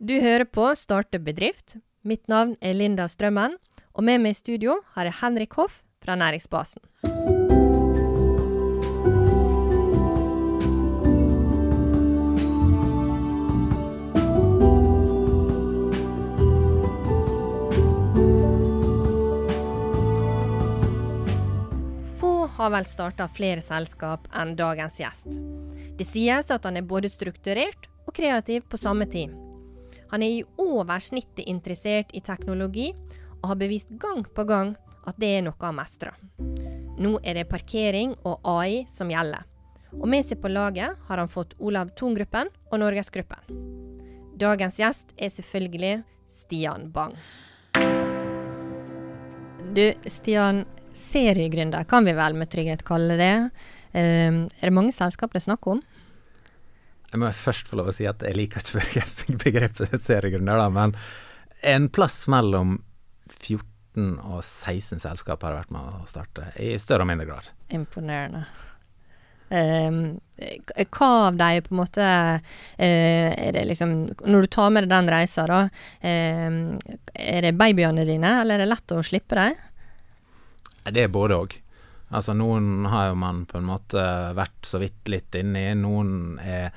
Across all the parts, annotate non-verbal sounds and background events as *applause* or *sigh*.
Du hører på Starte bedrift. Mitt navn er Linda Strømmen, og med meg i studio har jeg Henrik Hoff fra Næringsbasen. Få har vel starta flere selskap enn dagens gjest. Det sies at han er både strukturert og kreativ på samme tid. Han er i oversnittet interessert i teknologi, og har bevist gang på gang at det er noe han mestrer. Nå er det parkering og AI som gjelder. Og med seg på laget har han fått Olav Thon-gruppen og Norgesgruppen. Dagens gjest er selvfølgelig Stian Bang. Du, Stian, seriegründer kan vi vel med trygghet kalle det. Um, er det mange selskap det er snakk om? Jeg må først få lov å si at jeg liker ikke *laughs* begrepet seriegründer, men en plass mellom 14 og 16 selskap har vært med å starte, i større og mindre grad. Imponerende. Um, hva av de på en måte uh, Er det liksom Når du tar med deg den reisa, da. Um, er det babyene dine, eller er det lett å slippe dem? Det er både òg. Altså, noen har jo man på en måte vært så vidt litt inni. Noen er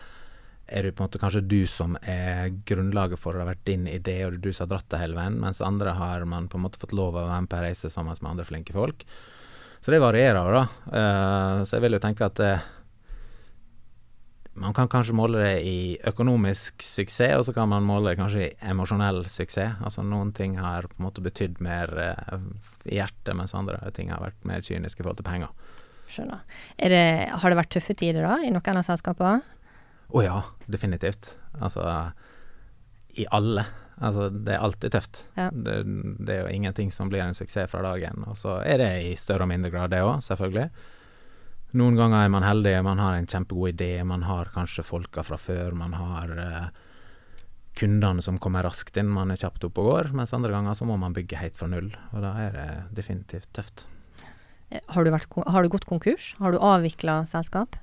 er det på en måte kanskje du som er grunnlaget for å ha vært din idé, og det er du som har dratt det hele veien, mens andre har man på en måte fått lov å være med på en reise sammen med andre flinke folk. Så det varierer, da. Uh, så jeg vil jo tenke at det, man kan kanskje måle det i økonomisk suksess, og så kan man måle det kanskje i emosjonell suksess. Altså noen ting har på en måte betydd mer uh, i hjertet, mens andre ting har vært mer kyniske i forhold til penger. Skjønner. Det, har det vært tøffe tider da, i noen av selskapene? Å oh ja, definitivt. Altså i alle. Altså det er alltid tøft. Ja. Det, det, er jo ingenting som blir en suksess fra dagen. Og så er det i større og mindre grad det òg, selvfølgelig. Noen ganger er man heldig, man har en kjempegod idé, man har kanskje folka fra før, man har uh, kundene som kommer raskt inn, man er kjapt oppe og går. Mens andre ganger så må man bygge helt fra null, og da er det definitivt tøft. Har du, vært, har du gått konkurs? Har du avvikla selskap?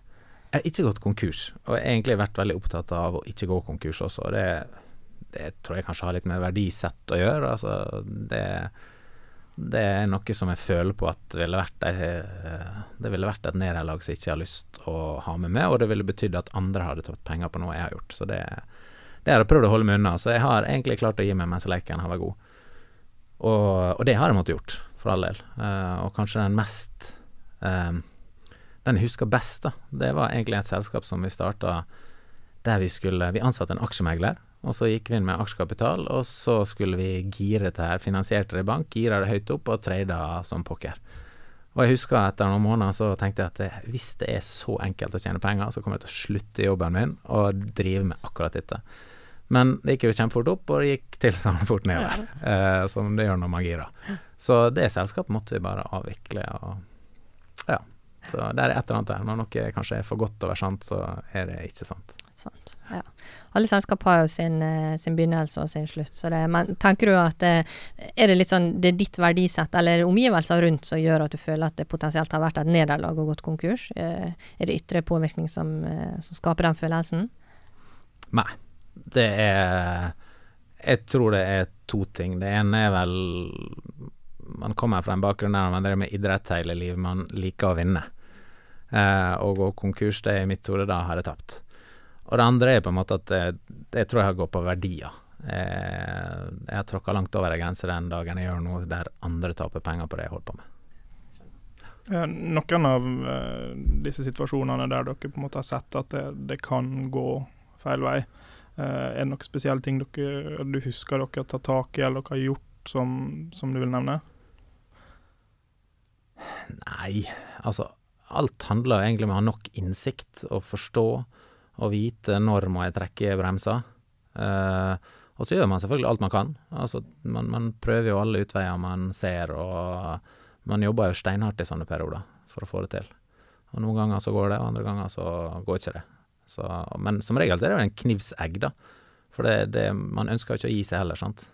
Jeg har ikke gått konkurs, og jeg har egentlig vært veldig opptatt av å ikke gå konkurs også. Det, det tror jeg kanskje har litt med verdisett å gjøre. Altså, det, det, er noe som jeg føler på at ville vært, det ville vært et nederlag som jeg ikke har lyst å ha med meg, og det ville betydd at andre hadde tatt penger på noe jeg har gjort. Så det, det har jeg prøvd å holde meg unna. Så jeg har egentlig klart å gi meg mens leken har vært god. Og, og, det har jeg måttet gjort, for all del. Uh, og kanskje den mest um, den jeg husker best, da, det var egentlig et selskap som vi starta der vi skulle Vi ansatte en aksjemegler, og så gikk vi inn med aksjekapital, og så skulle vi gire det her, finansierte det i bank, gira det høyt opp og trada som pokker. Og jeg husker etter noen måneder så tenkte jeg at hvis det er så enkelt å tjene penger, så kommer jeg til å slutte jobben min og drive med akkurat dette. Men det gikk jo kjempefort opp, og det gikk tilsvarende fort nedover, ja. eh, som det gjør når man girer. Så det selskapet måtte vi bare avvikle, og. Så det er et eller annet der. Når noe kanskje er for godt til å være sant, så er det ikke sant. Sant, ja. Alle selskap har jo sin, eh, sin, begynnelse og sin slutt. Så det, men tenker du at det, eh, er det litt sånn det er ditt verdisett eller omgivelser rundt som gjør at du føler at det potensielt har vært et nederlag og gått konkurs? Eh, er det ytre påvirkning som, som skaper den følelsen? Nei. Det er Jeg tror det er to ting. Det ene er vel man kommer fra en bakgrunn der man driver med idrett hele livet, man liker å vinne. Eh, og gå konkurs, det er i mitt hode, da har jeg tapt. Og det andre er på en måte at det, det tror jeg har gått på verdier. Eh, jeg har tråkka langt over ei grense den dagen jeg gjør noe der andre taper penger på det jeg holder på med. Noen av uh, disse situasjonene der dere på en måte har sett at det, det kan gå feil vei, uh, er det noen spesielle ting dere, du husker dere har tatt tak i eller dere har gjort som, som du vil nevne? Nei, altså alt handler egentlig om å ha nok innsikt og forstå og vite når må jeg trekke bremser. Uh, og så gjør man selvfølgelig alt man kan. Altså, man, man, prøver jo alle utveier man ser, og man jobber jo steinhardt i sånne perioder for å få det til. Og Noen ganger så går det, og andre ganger så går ikke det. Så, men som regel så er det jo en knivsegg, da. For det, det, man ønsker jo ikke å gi seg heller, sant.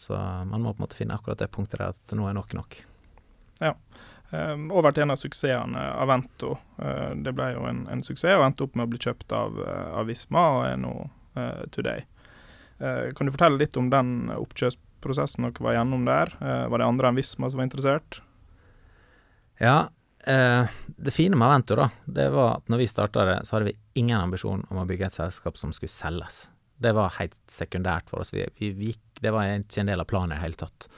Så man må på en måte finne akkurat det punktet der at nå er nok nok. Ja. Um, og vært en av suksessene Avento. Uh, det ble jo en, en, suksess og endte opp med å bli kjøpt av, uh, av Visma og er nå uh, Today. Uh, kan du fortelle litt om den oppkjøpsprosessen dere var gjennom der? Eh, var det andre enn Visma som var interessert? Ja, eh, det fine med Avento, da, det var at når vi starta det, så hadde vi ingen ambisjon om å bygge et selskap som skulle selges. Det var helt sekundært for oss. Vi, vi, vi, det var ikke en del av planen i det hele tatt.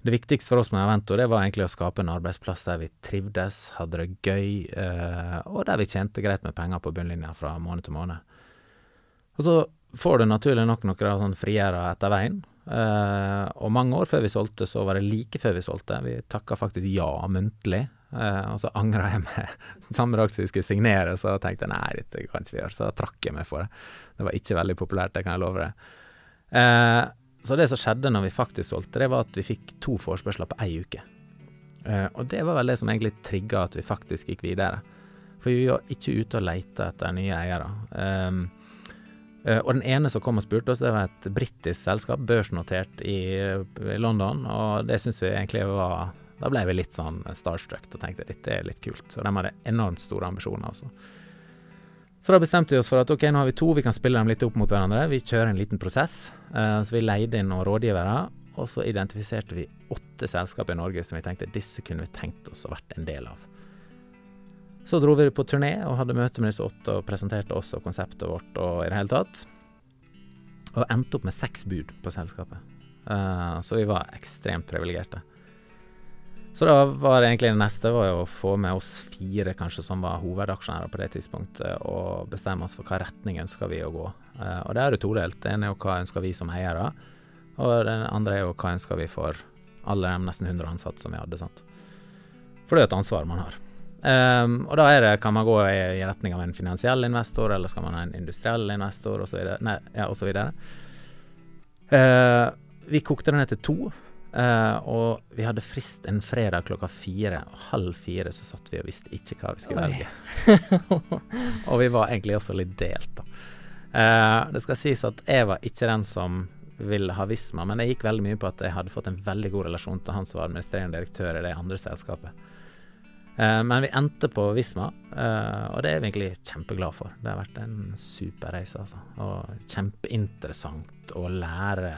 Det viktigste for oss med Avento det var egentlig å skape en arbeidsplass der vi trivdes, hadde det gøy, eh, og der vi tjente greit med penger på bunnlinja fra måned til måned. Og så får du naturlig nok noen sånn friere etter veien. Eh, og mange år før vi solgte, så var det like før vi solgte. Vi takka faktisk ja muntlig. Eh, og så angra jeg meg *laughs* samme dag som vi skulle signere, så tenkte jeg nei, dette kan ikke vi gjøre. Så da trakk jeg meg for det. Det var ikke veldig populært, det kan jeg love deg. Eh, så det som skjedde når vi faktisk solgte, det var at vi fikk to forespørsler på ei uke. Uh, og det var vel det som egentlig trigga at vi faktisk gikk videre. For vi var ikke ute og leita etter nye eiere. Um, uh, og den ene som kom og spurte oss, det var et britisk selskap, børsnotert i, i London, og det syns vi egentlig var Da ble vi litt sånn starstruck og tenkte dette er litt kult. Så de hadde enormt store ambisjoner, altså. Så da bestemte vi oss for at ok, nå har vi to, vi kan spille dem litt opp mot hverandre. Vi kjører en liten prosess. Uh, så vi leide inn noen rådgivere, og så identifiserte vi åtte selskap i Norge som vi tenkte disse kunne vi tenkt oss å vært en del av. Så dro vi på turné og hadde møte med disse åtte og presenterte oss og konseptet vårt og i det hele tatt. Og endte opp med seks bud på selskapet. Uh, så vi var ekstremt privilegerte. Så da var det egentlig det neste var jo å få med oss fire kanskje som var hovedaksjonærer på det tidspunktet, og bestemme oss for hva retning ønsker vi å gå. Uh, og det er jo todelt. Det ene er jo hva ønsker vi som eiere, og det andre er jo hva ønsker vi for alle de nesten 100 ansatte som vi hadde. sant? For det er et ansvar man har. Um, og da er det, kan man gå i, i, retning av en finansiell investor, eller skal man ha en industriell investor, osv. Ja, osv. Uh, vi kokte det ned til to. Uh, og vi hadde frist en fredag klokka fire, og halv fire så satt vi og visste ikke hva vi skulle Oi. velge. *laughs* og vi var egentlig også litt delt, da. Uh, det skal sies at jeg var ikke den som ville ha Visma, men det gikk veldig mye på at jeg hadde fått en veldig god relasjon til han som var administrerende direktør i det andre selskapet. Uh, men vi endte på Visma, og det er vi egentlig kjempeglad for. Det har vært en super reise, altså. Og kjempeinteressant å lære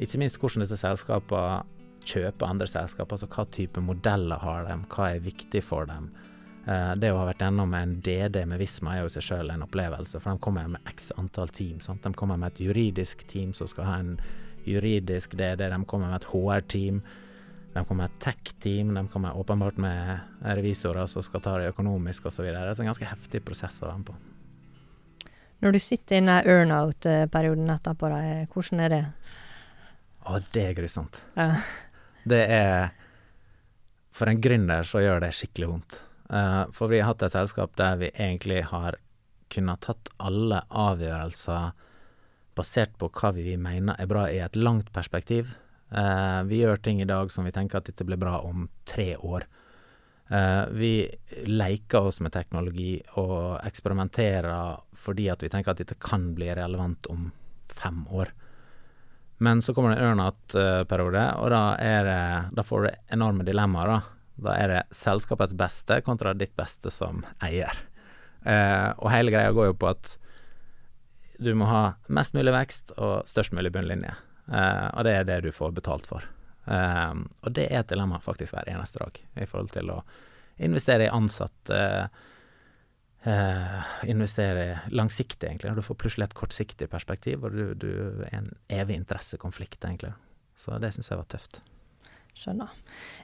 ikke minst hvordan disse selskapene kjøper andre selskaper, altså hva type modeller har de, hva er viktig for dem. Uh, det å ha vært gjennom en DD med Visma er jo i seg selv en opplevelse, for de kommer med x antall team. Sant? De kommer med et juridisk team som skal ha en juridisk DD, de kommer med et HR-team. De kommer med et tech-team, de kommer åpenbart med revisorer som skal ta det økonomisk osv. Det er en ganske heftig prosess å være med på. Når du sitter i den earnout-perioden etterpå, hvordan er det? Å, det er grusomt. Ja. Det er For en gründer så gjør det skikkelig vondt. Uh, for vi har hatt et selskap der vi egentlig har kunnet tatt alle avgjørelser basert på hva vi mener er bra i et langt perspektiv. Uh, vi gjør ting i dag som vi tenker at dette blir bra om tre år. Uh, vi leker oss med teknologi og eksperimenterer fordi at vi tenker at dette kan bli relevant om fem år. Men så kommer det en ørnatt-periode, og da, det, da får du enorme dilemmaer. Da. da er det selskapets beste kontra ditt beste som eier. Eh, og hele greia går jo på at du må ha mest mulig vekst og størst mulig bunnlinje. Eh, og det er det du får betalt for. Eh, og det er et dilemma faktisk hver eneste dag i forhold til å investere i ansatte. Eh, Uh, investere langsiktig, egentlig. Du får plutselig et kortsiktig perspektiv, og du, du er en evig interessekonflikt, egentlig. Så det syns jeg var tøft. Skjønner.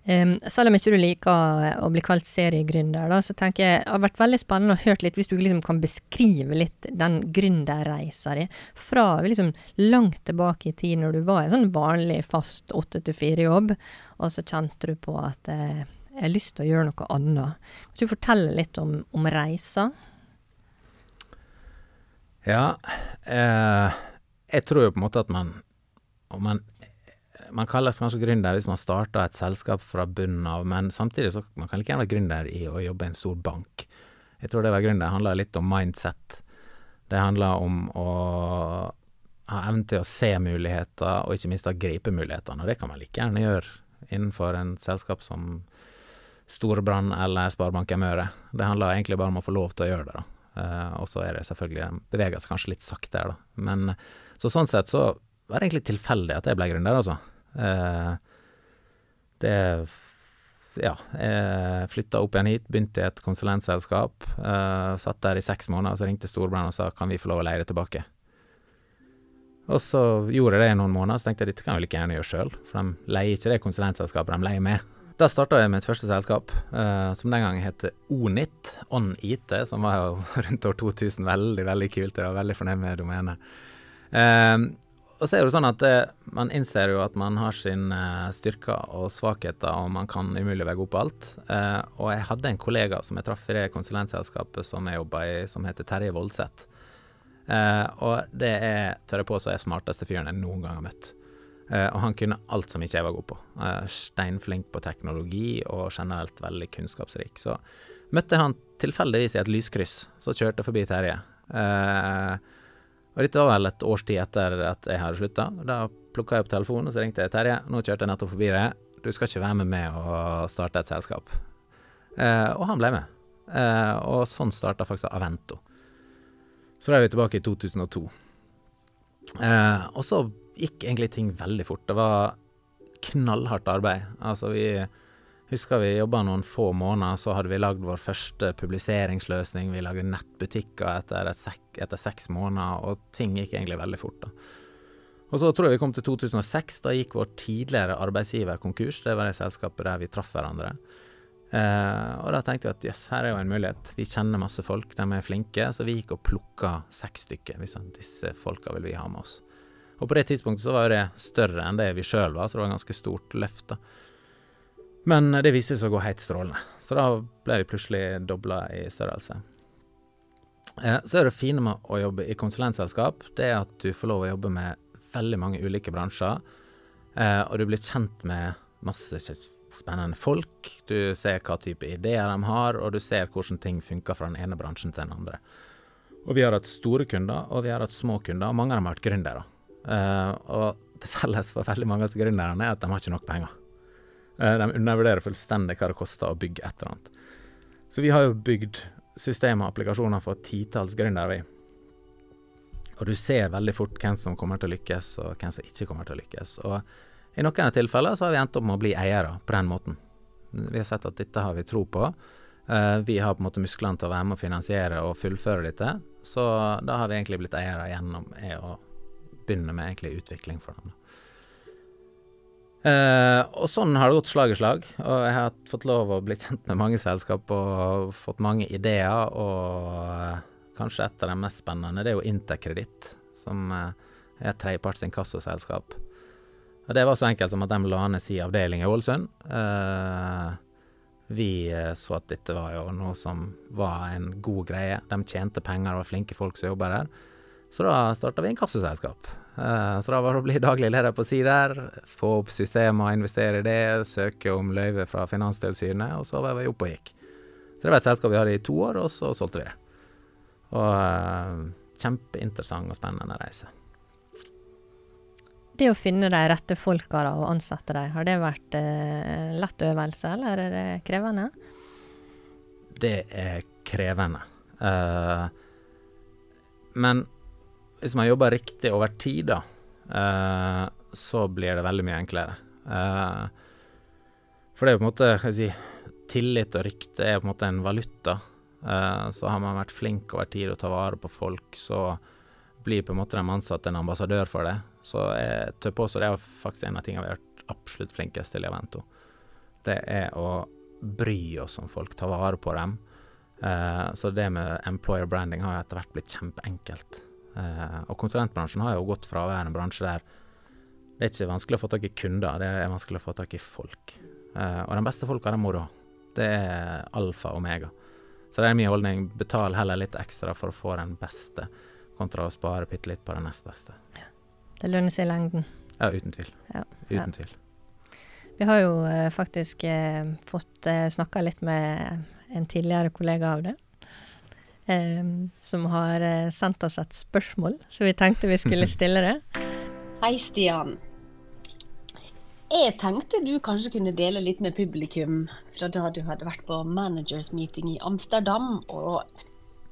Um, selv om ikke du liker å bli kalt seriegründer, da, så tenker jeg det har vært veldig spennende å høre litt, hvis du liksom kan beskrive litt den gründerreisa di, fra liksom langt tilbake i tid, når du var i en sånn vanlig fast åtte til fire-jobb, og så kjente du på at uh, jeg har lyst til å gjøre noe annet. Kan du fortelle litt om, om reisa? Ja, eh, jeg tror jo på en måte at man man, man kalles kanskje gründer hvis man starter et selskap fra bunnen av, men samtidig så man kan like gjerne være gründer i å jobbe i en stor bank. Jeg tror det å være gründer handler litt om mindset. Det handler om å ha evnen til å se muligheter, og ikke minst å gripe mulighetene. Og det kan man like gjerne gjøre innenfor en selskap som Storbrann eller Sparebanken Møre. Det handler egentlig bare om å få lov til å gjøre det, da. Uh, og så er det selvfølgelig beveger seg kanskje litt saktere, da. Men Så sånn sett så var det egentlig tilfeldig at jeg ble gründer, altså. Uh, det ja, jeg flytta opp igjen hit, begynte i et konsulentselskap. Uh, satt der i seks måneder, så ringte Storbrann og sa kan vi få lov å leie det tilbake. Og så gjorde jeg det i noen måneder, så tenkte jeg dette kan jeg like gjerne gjøre sjøl, for de leier ikke det konsulentselskapet, de leier med. Da starta jeg mitt første selskap, uh, som den gangen het Onit, On IT, som var jo *laughs* rundt år 2000. Veldig, veldig kult. Jeg var veldig fornøyd med domenet. Uh, og så er det jo sånn at det, eh, man innser jo at man har sine uh, styrker og svakheter, og man kan umulig være god på alt. Uh, og jeg hadde en kollega som jeg traff i det konsulentselskapet som jeg jobba i, som heter Terje Voldseth. Uh, og det er, tør jeg påstå, er smarteste fyren jeg noen gang har møtt. Og han kunne alt som ikke jeg var god på. steinflink på teknologi og generelt veldig kunnskapsrik. Så møtte han tilfeldigvis i et lyskryss, så kjørte forbi Terje. Uh, og dette var vel et års tid etter at jeg hadde slutta. Da plukka jeg opp telefonen og så ringte jeg Terje. Nå kjørte jeg nettopp forbi deg. Du skal ikke være med meg og starte et selskap. Eh, og han ble med. Eh, og sånn starta faktisk Avento. Så da er vi tilbake i 2002. Eh, og så gikk egentlig ting veldig fort. Det var knallhardt arbeid. Altså vi Husker vi jobba noen få måneder, så hadde vi lagd vår første publiseringsløsning. Vi lagde nettbutikker etter, sek, etter, seks måneder, og ting gikk egentlig veldig fort. da. Og så tror jeg vi kom til 2006. Da gikk vår tidligere arbeidsgiver konkurs. Det var det selskapet der vi traff hverandre. Eh, og da tenkte vi at jøss, her er jo en mulighet. Vi kjenner masse folk, de er flinke. Så vi gikk og plukka seks stykker. Vi sa disse folka vil vi ha med oss. Og på det tidspunktet så var jo det større enn det vi sjøl var, så det var et ganske stort løft. da. Men det viste seg å gå helt strålende, så da ble vi plutselig dobla i størrelse. Eh, så er det fine med å jobbe i konsulentselskap, det er at du får lov å jobbe med veldig mange ulike bransjer, eh, og du blir kjent med masse spennende folk. Du ser hva type ideer de har, og du ser hvordan ting funker fra den ene bransjen til den andre. Og vi har hatt store kunder, og vi har hatt små kunder, og mange av dem har vært gründere. Eh, og til felles for veldig mange av gründerne er at de har ikke nok penger. Eh, de undervurderer fullstendig hva det koster å bygge et eller annet. Så vi har jo bygd systemer og applikasjoner for titalls gründere, vi. Og du ser veldig fort hvem som kommer til å lykkes, og hvem som ikke kommer til å lykkes. Og i noen av tilfeller så har vi endt opp med å bli eiere på den måten. Vi har sett at dette har vi tro på. Eh, vi har på en måte musklene til å være med å finansiere og fullføre dette. Så da har vi egentlig blitt eiere gjennom å begynne med egentlig utvikling for dem. Eh, og sånn har det gått slag i slag. Og jeg har fått lov å bli kjent med mange selskap og fått mange ideer. Og kanskje et av de mest spennende det er jo Interkreditt, som uh, er et tredjeparts inkassoselskap. Og det var så enkelt som at de la ned sin avdeling i Ålesund. vi så at dette var jo noe som var en god greie. De tjente penger og var flinke folk som jobber der. Så da starta vi inkassoselskap. Uh, så da var det å bli daglig leder på si der, få opp systemer, investere i det, søke om løyve fra Finanstilsynet, og så var vi oppe og gikk. Så det var et selskap vi hadde i to år, og så solgte vi det. Og uh, kjempeinteressant og spennende reise. Det å finne de rette folka og ansette dem, har det vært eh, lett øvelse, eller er det krevende? Det er krevende. men hvis man jobber riktig over tid, da, uh, så blir det veldig mye enklere. Uh, for det er på en måte skal jeg si, Tillit og rykte er på en måte en valuta. Uh, så har man vært flink over tid å ta vare på folk, så blir på en måte de ansatte en ambassadør for det. Så jeg tør påstå det er faktisk en av tingene vi har vært absolutt flinkest til i Avento. Det er å bry oss om folk, ta vare på dem. Uh, så det med employer branding har etter hvert blitt kjempeenkelt. Eh, og konsulentbransjen har jo gått fra å være en bransje der det er ikke vanskelig å få tak i kunder, det er vanskelig å få tak i folk. Eh, og den beste folka, den må du ha. Det er alfa og omega. Så det er min holdning. Betal heller litt ekstra for å få den beste, kontra å spare bitte litt på den nest beste. Ja. Det lønner seg i lengden. Ja, uten tvil. Ja. Uten ja. tvil. Vi har jo eh, faktisk eh, fått eh, snakka litt med en tidligere kollega av det, um, som har uh, sendt oss et spørsmål, så vi tenkte vi skulle *laughs* stille det. Hei, Stian. Jeg tenkte du kanskje kunne dele litt med publikum fra da du hadde vært på managers meeting i Amsterdam og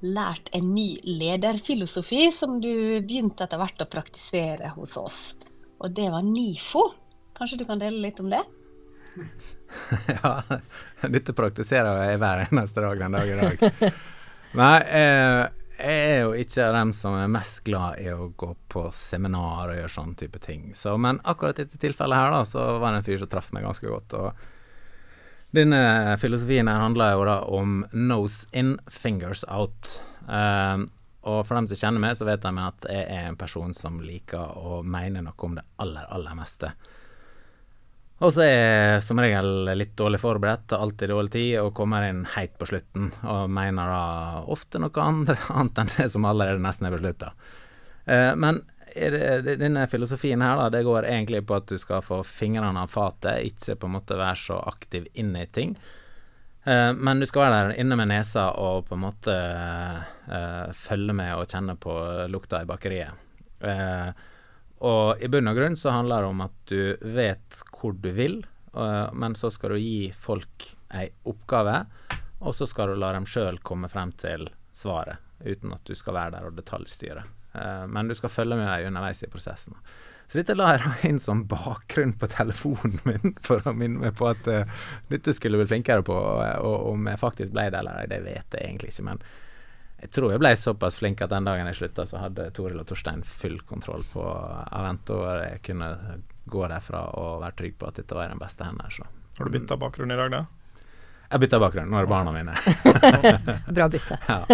lært en ny lederfilosofi som du begynte etter hvert å praktisere hos oss. Og det var NIFO. Kanskje du kan dele litt om det? *laughs* ja, *laughs* dette praktiserer jeg hver eneste dag den dag i dag. Nei, eh, jeg er jo ikke av dem som er mest glad i å gå på seminar og gjøre sånne type ting. Så, men akkurat i dette tilfellet her, da, så var det en fyr som traff meg ganske godt. og denne filosofien her handler jo da om nose in, fingers out. Um, og for dem som kjenner meg, så vet de at jeg er en person som liker å mene noe om det aller, aller meste. Og så er jeg som regel litt dårlig forberedt, alltid dårlig tid, og kommer inn heit på slutten og mener da ofte noe andre, *laughs* annet enn det som allerede nesten er beslutta. Uh, men denne filosofien her, da, det går egentlig på at du skal få fingrene av fatet, ikke på en måte være så aktiv inne i ting. Uh, men du skal være der inne med nesa og på en måte uh, følge med og kjenne på lukta i bakeriet. Og i bunn og grunn så handler det om at du vet hvor du vil, men så skal du gi folk ei oppgave, og så skal du la dem sjøl komme frem til svaret, uten at du skal være der og detaljstyre. Uh, men du skal følge med deg underveis i prosessen. Så dette la jeg inn som bakgrunn på telefonen min for å minne meg på at uh, dette skulle bli flinkere på. Og om jeg faktisk ble det eller ei, det vet jeg egentlig ikke. Men jeg tror jeg ble såpass flink at den dagen jeg slutta, så hadde Toril og Torstein full kontroll på Avento, og jeg kunne gå derfra og være trygg på at dette var den beste hender. Så. Har du bytta bakgrunn i dag, da? Jeg bytta bakgrunn. Nå er det barna mine. *laughs* Bra bytte. ja.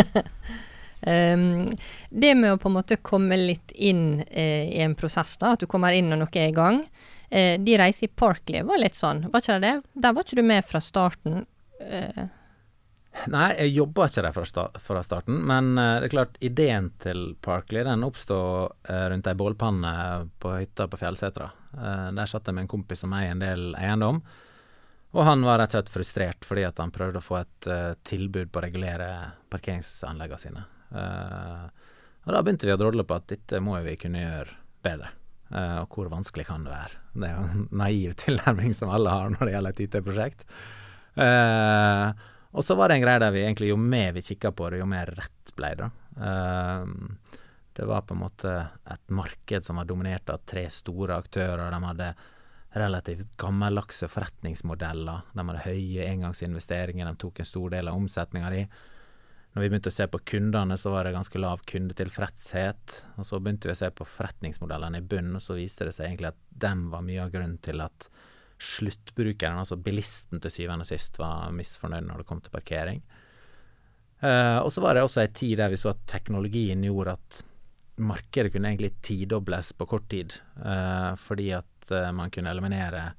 Um, *laughs* det med å på en måte komme litt inn uh, i en prosess, da, at du kommer inn når noe er i gang. Uh, de reiser i Parkley var litt sånn, var ikke det det? Der var ikke du med fra starten? Uh. Nei, jeg jobba ikke der fra, start, fra starten, men det er klart, ideen til Parkley den oppstod rundt ei bålpanne på hytta på Fjellsetra. der satt jeg med en kompis som eier en del eiendom. Og han var rett og slett frustrert fordi at han prøvde å få et tilbud på å regulere parkeringsanleggene sine. Og da begynte vi å drodle på at dette må vi kunne gjøre bedre. Og hvor vanskelig kan det være? Det er jo en naiv tilnærming som alle har når det gjelder et IT-prosjekt. Uh, eh, og så var det en greie der vi egentlig jo mer vi kikka på det, jo mer rett ble det. det var på en måte et marked som var dominert av tre store aktører. De hadde relativt gammeldagse forretningsmodeller. De hadde høye engangsinvesteringer, de tok en stor del av omsetninga di. Når vi begynte å se på kundene, så var det ganske lav kundetilfredshet. Og så begynte vi å se på forretningsmodellene i bunnen, og så viste det seg egentlig at dem var mye av grunnen til at sluttbrukeren, altså bilisten til syvende og sist, var misfornøyd når det kom til parkering. Uh, og så var det også ei tid der vi så at teknologien gjorde at markedet kunne egentlig tidobles på kort tid, uh, fordi at uh, man kunne eliminere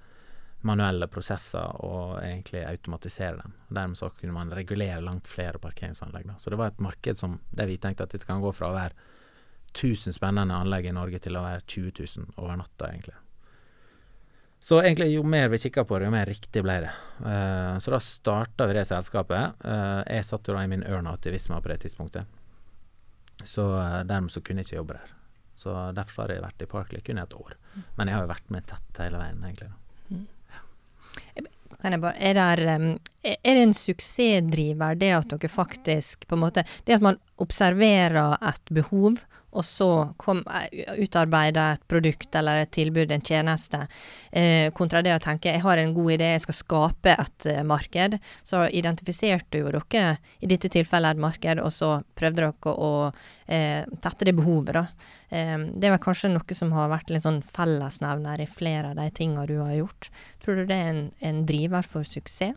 manuelle prosesser og egentlig automatisere dem. Og Dermed så kunne man regulere langt flere parkeringsanlegg. Da. Så det var et marked som det vi tenkte at dette kan gå fra å være 1000 spennende anlegg i Norge til å være 20 000 over natta, egentlig. Så egentlig jo mer vi kikka på det, jo mer riktig ble det. Uh, så da starta vi det selskapet. Uh, jeg satt jo da i min Visma på det tidspunktet. Så uh, dermed så kunne jeg ikke jobbe der. Så derfor har jeg vært i Parkley kun et år. Men jeg har jo vært med tett hele veien, egentlig. da. Bare, er, der, er, det en suksessdriver, det at dere faktisk på en måte Det at man observerer et behov, og så eh, utarbeide et produkt eller et tilbud, en tjeneste, eh, kontra det å tenke jeg har en god idé, jeg skal skape et eh, marked. Så identifiserte jo dere i dette tilfellet et marked, og så prøvde dere å eh, tette det behovet, da. Eh, det er vel kanskje noe som har vært litt sånn fellesnevner i flere av de tinga du har gjort. Tror du det er en, en driver for suksess?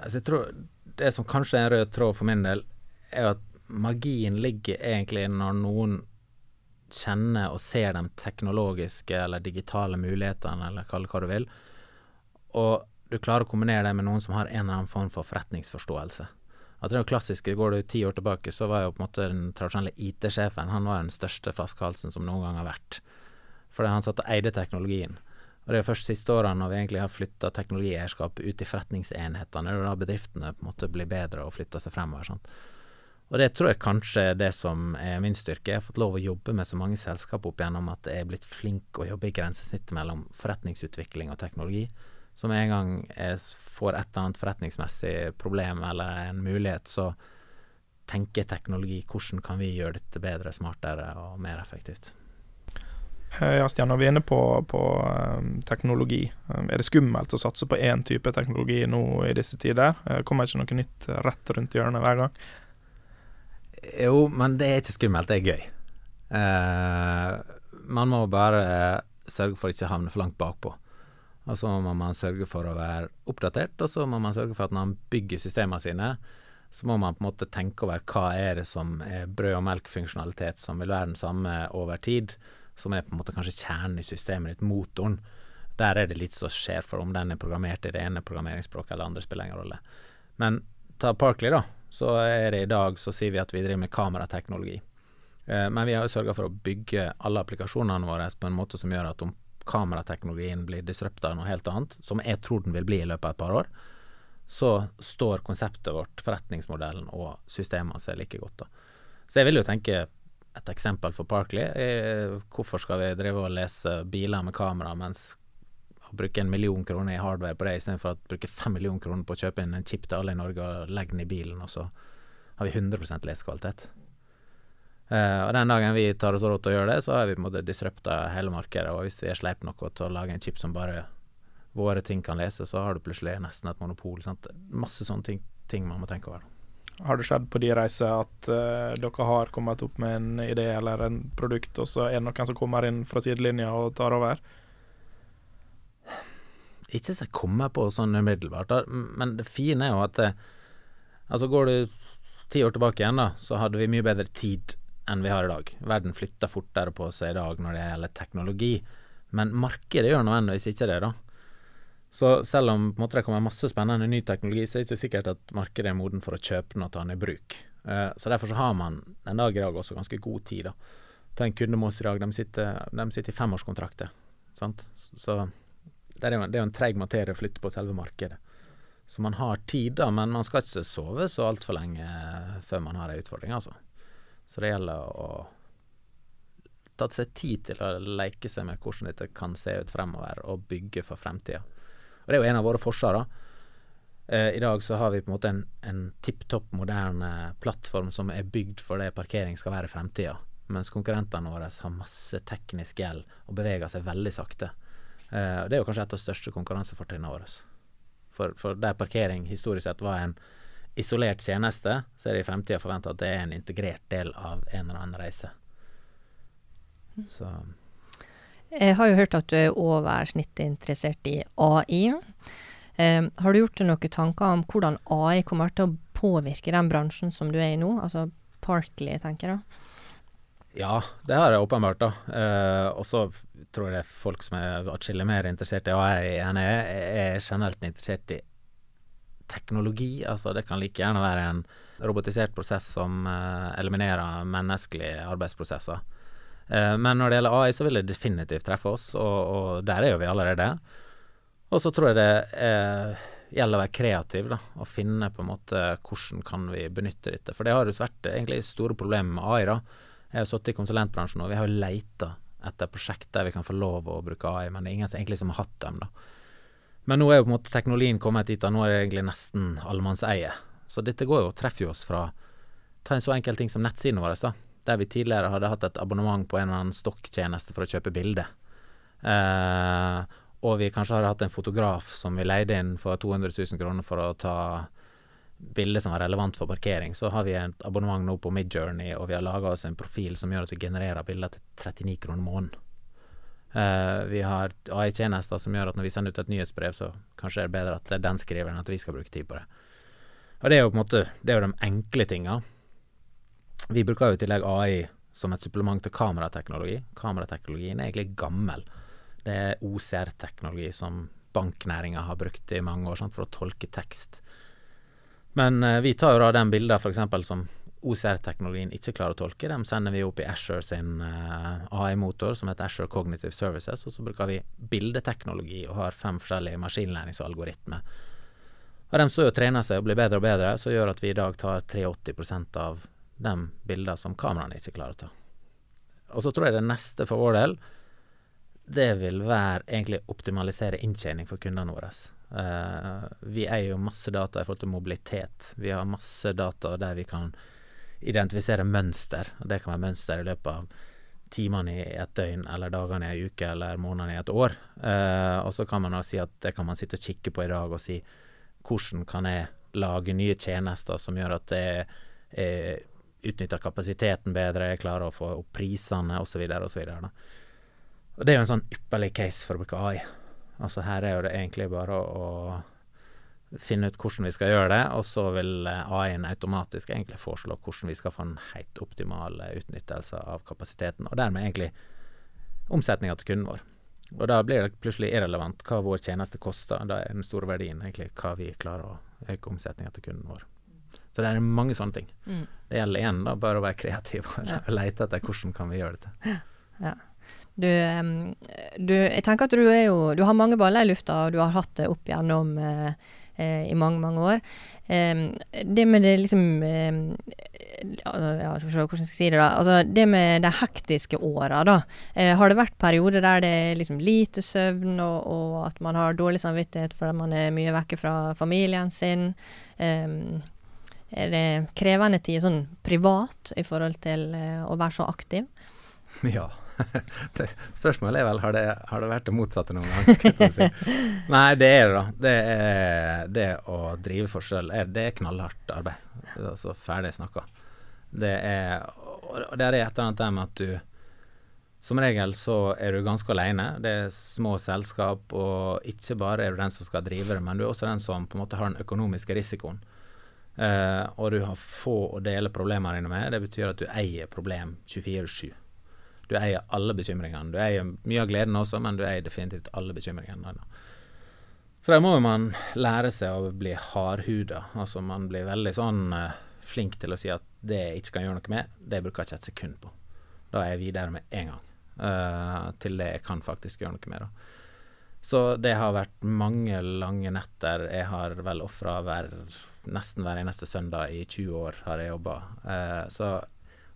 Altså, jeg tror det som kanskje er en rød tråd for min del, er at magien ligger egentlig når noen kjenner og ser de teknologiske eller digitale mulighetene, eller kall det hva du vil, og du klarer å kombinere det med noen som har en eller annen form for forretningsforståelse. Altså det er jo klassiske, Går du ti år tilbake, så var jo på en måte den tradisjonelle IT-sjefen han var den største flaskehalsen som noen gang har vært. Fordi han satt og eide teknologien. Og det er først siste årene når vi egentlig har flytta teknologieierskapet ut i forretningsenhetene, det da bedriftene på en måte blir bedre og flytter seg fremover. Sant? Og det tror jeg kanskje er det som er min styrke. Jeg har fått lov å jobbe med så mange selskap opp igjennom at jeg er blitt flink å jobbe i grensesnittet mellom forretningsutvikling og teknologi. Så med en gang jeg får et eller annet forretningsmessig problem eller en mulighet, så tenker teknologi hvordan kan vi gjøre dette bedre, smartere og mer effektivt. Eh, ja, Stian, når vi er inne på, på um, teknologi, um, er det skummelt å satse på én type teknologi nå i disse tider? Kommer ikke noe nytt rett rundt hjørnet hver gang? Jo, men det er ikke skummelt, det er gøy. Uh, man må bare sørge for ikke å havne for langt bakpå. Og så må man sørge for å være oppdatert, og så må man sørge for at når man bygger systemene sine, så må man på en måte tenke over hva er det som er brød og melk-funksjonalitet som vil være den samme over tid som er på en måte kanskje kjernen i systemet ditt, motoren. Der er det litt som skjer, for om den er programmert i det ene programmeringsspråket eller andre, spiller ingen rolle. Men ta Parkley, da. Så er det i dag så sier vi at vi driver med kamerateknologi. Eh, men vi har jo sørga for å bygge alle applikasjonene våre på en måte som gjør at om kamerateknologien blir disrupta av noe helt annet, som jeg tror den vil bli i løpet av et par år, så står konseptet vårt, forretningsmodellen og systemene seg like godt. da. Så jeg vil jo tenke et eksempel for Parkley. Er, hvorfor skal vi drive og lese biler med kamera mens bruke en million kroner i hardware på det, istedenfor å bruke fem millioner kroner på å kjøpe inn en chip til alle i Norge og legge den i bilen, og så har vi 100 lesekvalitet. Uh, og Den dagen vi tar oss råd til å gjøre det, så har vi på en måte disrupta hele markedet. Og hvis vi er sleip nok til å lage en chip som bare våre ting kan lese, så har du plutselig nesten et monopol. Sant? Masse sånne ting, ting man må tenke over. Har det skjedd på de reiser at uh, dere har kommet opp med en idé eller en produkt, og så er det noen som kommer inn fra sidelinja og tar over? Ikke så jeg kommer på sånn umiddelbart, men det fine er jo at eh, Altså Går du ti år tilbake igjen, da, så hadde vi mye bedre tid enn vi har i dag. Verden flytter fortere på seg i dag når det gjelder teknologi, men markedet gjør nødvendigvis ikke det, da. Så selv om måte, det kommer masse spennende ny teknologi, så er det ikke sikkert at markedet er moden for å kjøpe den og ta den i bruk. Uh, så derfor så har man en dag i dag også ganske god tid. da. Ta en kunde med oss i dag, de sitter, de sitter i femårskontrakter. Sant? Så det er jo det en treig materie å flytte på selve markedet. Så man har tid, da, men man skal ikke sove så altfor lenge før man har ei utfordring, altså. Så det gjelder å ta seg tid til å leke seg med hvordan dette kan se ut fremover, og bygge for fremtida. Og det er jo en av våre forser, Eh, I dag så har vi på en måte en, en tipp topp moderne plattform som er bygd for det parkering skal være i fremtida. Mens konkurrentene våre har masse teknisk gjeld og beveger seg veldig sakte. Eh, det er jo kanskje et av de største konkurransefortrinnene våre. For, for, der parkering historisk sett var en isolert tjeneste, så er det i fremtida forventa at det er en integrert del av en eller annen reise. Så jeg har jo hørt at du er over snittet interessert i AI. Um, har du gjort deg noen tanker om hvordan AI kommer til å påvirke den bransjen som du er i nå, altså Parkley, tenker jeg da? Ja, det har jeg åpenbart, da. Eh, og så tror jeg folk som er atskillig mer interessert i AI enn jeg er, er generelt interessert i teknologi. Altså det kan like gjerne være en robotisert prosess som eh, eliminerer menneskelige arbeidsprosesser. Eh, men når det gjelder AI, så vil det definitivt treffe oss, og, og der er jo vi allerede. Og så tror jeg det eh, gjelder å være kreativ, da, og finne på en måte hvordan kan vi benytte dette. For det har jo vært egentlig store problemer med AI. da. Jeg har jo sittet i konsulentbransjen, og vi har jo leita etter prosjekt der vi kan få lov å bruke AI, men det er ingen som egentlig som har hatt dem. da. Men nå er jo på en måte teknologien kommet dit at nå er det egentlig nesten allemannseie. Så dette går jo, treffer jo oss fra Ta en så enkel ting som nettsiden vår. da der vi tidligere hadde hatt et abonnement på en eller annen stokktjeneste for å kjøpe bilde. Eh, og vi kanskje hadde hatt en fotograf som vi leide inn for 200 000 kroner for å ta bilde som var relevant for parkering. Så har vi et abonnement nå på Midjourney, og vi har laga oss en profil som gjør at vi genererer bilder til 39 kroner måneden. Uh, vi har AI-tjenester som gjør at når vi sender ut et nyhetsbrev, så kanskje er det bedre at er den skriveren, at vi skal bruke tid på det. Og det er jo på en måte Det er jo de enkle tinga. Vi bruker jo i tillegg AI som et supplement til kamerateknologi. Kamerateknologien er egentlig gammel. Det er OCR-teknologi som banknæringa har brukt i mange år sant, for å tolke tekst. Men eh, vi tar jo da den bildet f.eks. som OCR-teknologien ikke klarer å tolke. Dem sender vi opp i Asher sin eh, AI-motor som heter Asher Cognitive Services, og så bruker vi bildeteknologi og har fem forskjellige maskinlæringsalgoritmer. Og de står og trener seg og blir bedre og bedre, som gjør at vi i dag tar 83% av de bildene som kameraene ikke klarer å ta. Og så tror jeg det neste for vår del det vil være egentlig optimalisere inntjening for kundene våre. Uh, vi eier jo masse data i forhold til mobilitet. Vi har masse data der vi kan identifisere mønster. og Det kan være mønster i løpet av timene i et døgn, eller dagene i en uke, eller månedene i et år. Uh, og så kan man også si at det kan man sitte og kikke på i dag og si hvordan kan jeg lage nye tjenester som gjør at jeg, jeg utnytter kapasiteten bedre, jeg klarer å få opp prisene osv. osv. Og det er jo en sånn ypperlig case for å bruke AI. Altså her er jo det egentlig bare å, å finne ut hvordan vi skal gjøre det, og så vil eh, AI-en automatisk egentlig foreslå hvordan vi skal få en helt optimal eh, utnyttelse av kapasiteten, og dermed egentlig omsetninga til kunden vår. Og da blir det plutselig irrelevant hva vår tjeneste koster, da er den store verdien egentlig hva vi klarer å øke omsetninga til kunden vår. Så det er mange sånne ting. Mm. Det gjelder igjen da bare å være kreativ og ja. *laughs* lete etter hvordan kan vi gjøre dette. Ja. Du, du, jeg tenker at du er jo Du har mange baller i lufta, og du har hatt det opp gjennom eh, eh i mange, mange år. Eh, det med det liksom eh, ja, skal se hvordan jeg si det da. Altså, det med de hektiske åra, da. Eh, har det vært perioder der det er liksom lite søvn, og, og, at man har dårlig samvittighet fordi man er mye vekke fra familien sin? Er det krevende tider sånn privat i forhold til eh, å være så aktiv? Ja. *laughs* Spørsmålet er vel har det, har det vært det motsatte noen gang. Si. *laughs* Nei, det er det, da. Det, er, det å drive for sjøl, det er knallhardt arbeid. Det er altså ferdig snakka. Det er Og det er et eller annet med at du Som regel så er du ganske alene. Det er små selskap, og ikke bare er du den som skal drive det, men du er også den som på en måte har den økonomiske risikoen. Uh, og du har få å dele problemene dine med. Det betyr at du eier problem 24-7. Du eier alle bekymringene. Du eier mye av gleden også, men du eier definitivt alle bekymringene. Så da må man lære seg å bli hardhuda. Altså man blir veldig sånn uh, flink til å si at det jeg ikke kan gjøre noe med, det bruker jeg ikke et sekund på. Da er jeg videre med en gang. Uh, til det jeg kan faktisk gjøre noe med. da. Så det har vært mange lange netter. Jeg har vel ofra nesten hver eneste søndag i 20 år har jeg jobba. Eh,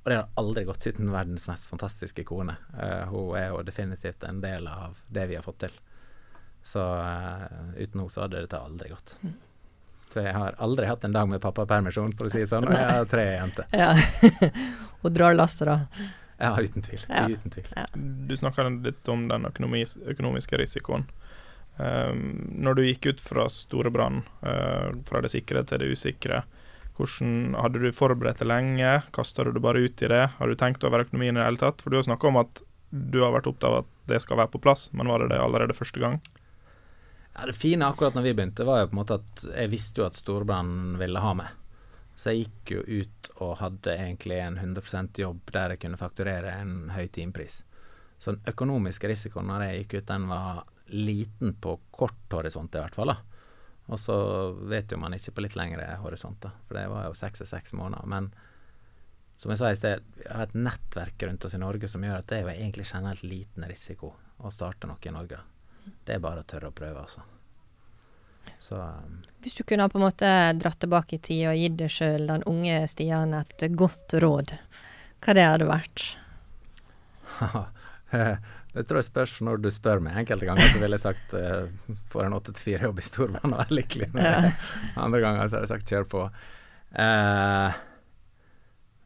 og det har aldri gått uten verdens mest fantastiske kone. Uh, hun er jo definitivt en del av det vi har fått til. Så uh, uten henne så hadde dette aldri gått. Mm. Så jeg har aldri hatt en dag med pappapermisjon, for å si det sånn, og jeg *laughs* har tre jenter. Ja. *laughs* Hun drar lasset, da. Ja, uten tvil. Ja. Uten tvil. Ja. Du snakka litt om den økonomis økonomiske risikoen. Um, når du gikk ut fra store brann, uh, fra det sikre til det usikre, hvordan Hadde du forberedt det lenge? Kasta du det bare ut i det? Har du tenkt over økonomien i det hele tatt? For du har snakka om at du har vært opptatt av at det skal være på plass, men var det det allerede første gang? Ja, Det fine akkurat når vi begynte, var jo på en måte at jeg visste jo at storbrann ville ha meg. Så jeg gikk jo ut og hadde egentlig en 100% jobb der jeg kunne fakturere en høy timepris. Så den økonomiske risikoen når jeg gikk ut, den var liten på kort horisont i hvert fall. da. Og så vet jo man ikke på litt lengre horisont, da, for det var jo seks og seks måneder. Men som jeg sa i sted, vi har et nettverk rundt oss i Norge som gjør at det er jo egentlig generelt liten risiko å starte noe i Norge. Det er bare å tørre å prøve, altså. Så, um, Hvis du kunne på en måte dratt tilbake i tid og gitt deg sjøl, den unge Stian, et godt råd, hva det hadde vært? *laughs* det tror jeg spørs når du spør meg. Enkelte ganger så ville jeg sagt uh, får en åtte til fire-jobb i stormann og er lykkelig. Ja. *laughs* Andre ganger så har jeg sagt kjør på. Uh,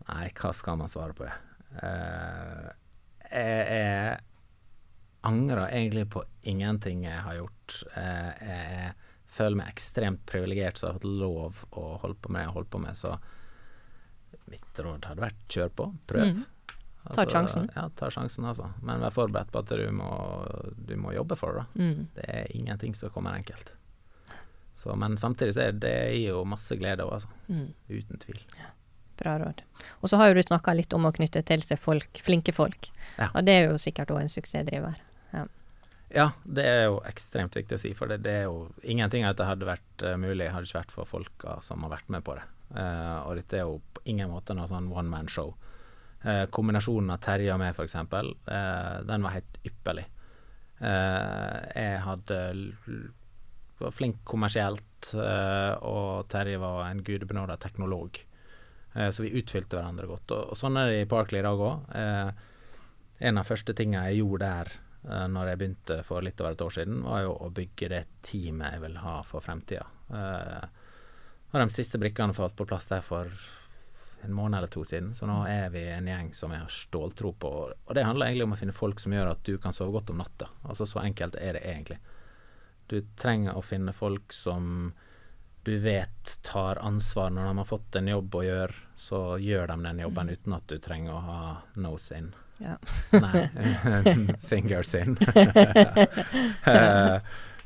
nei, hva skal man svare på det? Uh, jeg, jeg angrer egentlig på ingenting jeg har gjort. Uh, jeg føler meg ekstremt privilegert som har fått lov å holde på med det jeg har holdt på med, så mitt råd hadde vært kjør på, prøv. Mm. Altså, ta sjansen. Ja, ta sjansen, altså. Men vær forberedt på at du må, du må jobbe for det. Mm. Det er ingenting som kommer enkelt. Så, men samtidig så er det jo masse glede òg, altså. Mm. Uten tvil. Ja. Bra råd. Og så har jo du snakka litt om å knytte til seg folk, flinke folk. Ja. Og det er jo sikkert òg en suksessdriver. Ja. Ja, det er jo ekstremt viktig å si, for det, det er jo ingenting av dette hadde vært uh, mulig hadde ikke vært for folka som har vært med på det. Uh, og dette er jo på ingen måte noe sånn one man show. Uh, kombinasjonen av Terje og meg, f.eks., eh, den var helt ypperlig. jeg hadde var flink kommersielt, og Terje var en gudbenåda teknolog. så vi utfylte hverandre godt. Og, sånn er det i Parkley i dag òg. en av første tingene jeg gjorde der når jeg begynte for litt over et år siden, var jo å bygge det teamet jeg vil ha for fremtida. Og de siste brikkene falt på plass der for en måned eller to siden, så nå er vi en gjeng som jeg har ståltro på. Og det handler egentlig om å finne folk som gjør at du kan sove godt om natta. Altså Så enkelt er det egentlig. Du trenger å finne folk som du vet tar ansvar når de har fått en jobb å gjøre, så gjør de den jobben mm. uten at du trenger å ha nose in. Ja. *laughs* Nei, *laughs* fingers in. *laughs*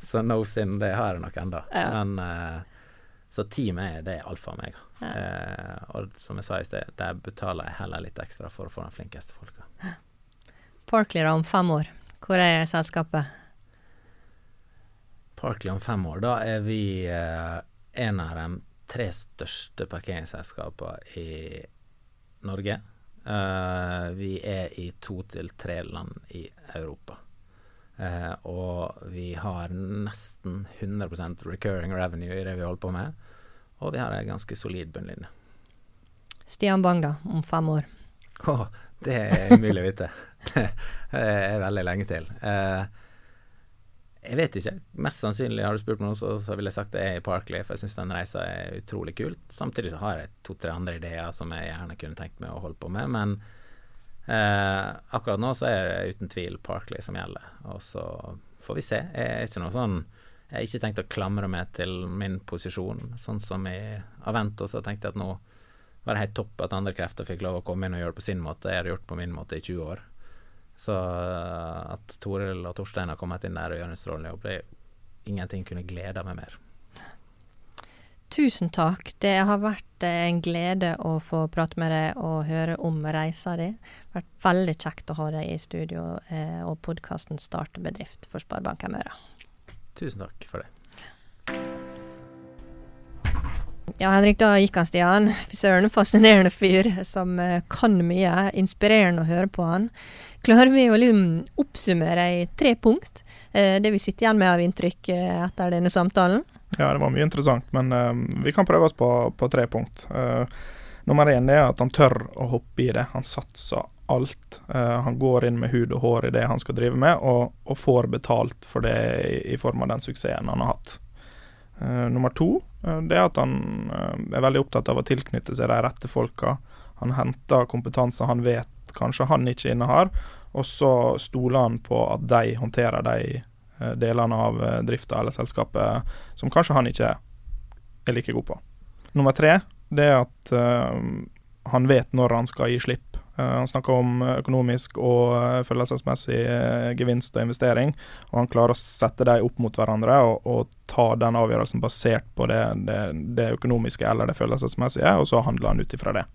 så nose in, det har jeg nok ennå. Ja. Men uh, så teamet er det er alfa og meg. Ja. Eh, og som jeg sa i sted, der betaler jeg heller litt ekstra for å få de flinkeste folka. Parkley om fem år, hvor er selskapet? Parkley om fem år, da er vi eh, en av de tre største parkeringsselskapene i Norge. Uh, vi er i to til tre land i Europa. Uh, og vi har nesten 100% recurring revenue i det vi holder på med. Og vi har en ganske solid bunnlinje. Stian Bang, da, om fem år? Oh, det er umulig å vite. *laughs* det er veldig lenge til. Eh, jeg vet ikke. Mest sannsynlig, har du spurt meg nå, så, så ville jeg sagt det er i Parkley, for jeg syns den reisa er utrolig kult. Samtidig så har jeg to-tre andre ideer som jeg gjerne kunne tenkt meg å holde på med, men eh, akkurat nå så er det uten tvil Parkley som gjelder. Og så får vi se. Jeg er ikke noe sånn Jeg har ikke tenkt å klamre meg til min posisjon, sånn som i Avento, så tenkte jeg at nå var det helt topp at andre krefter fikk lov å komme inn og gjøre det på sin måte. Jeg har gjort på min måte i 20 år. Så eh, at Toril og Torstein har kommet inn der og gjør en strålende jobb, det er ingenting kunne glede meg mer. Tusen takk. Det har vært eh, en glede å få prate med deg og høre om reisa di. Det har vært veldig kjekt å ha deg i studio eh, og podkasten 'Starte bedrift' for Sparebanken Møre. Tusen takk for det. Ja, Henrik, da gikk han, Stian. Fy søren, fascinerende fyr som kan mye. Inspirerende å høre på han klarer vi å liksom oppsummere i tre punkt eh, det vi sitter igjen med av inntrykk eh, etter denne samtalen? Ja, det var mye interessant, men uh, vi kan prøve oss på, på tre punkt. Uh, nummer én er at han tør å hoppe i det. Han satser alt. Uh, han går inn med hud og hår i det han skal drive med, og, og får betalt for det i, i, form av den suksessen han har hatt. nummer to det er at han er veldig opptatt av å tilknytte seg de rette folka. Han henter kompetanse han vet kanskje han ikke innehar, og så stoler han på at de håndterer de delene av eh, drifta eller selskapet som kanskje han ikke er like god på. Nummer tre det er at uh, han vet når han skal gi slipp. Han snakker om økonomisk og følelsesmessig gevinst og investering, og han klarer å sette dem opp mot hverandre og, og ta den avgjørelsen basert på det, det, det økonomiske eller det følelsesmessige, og så handler han ut ifra det.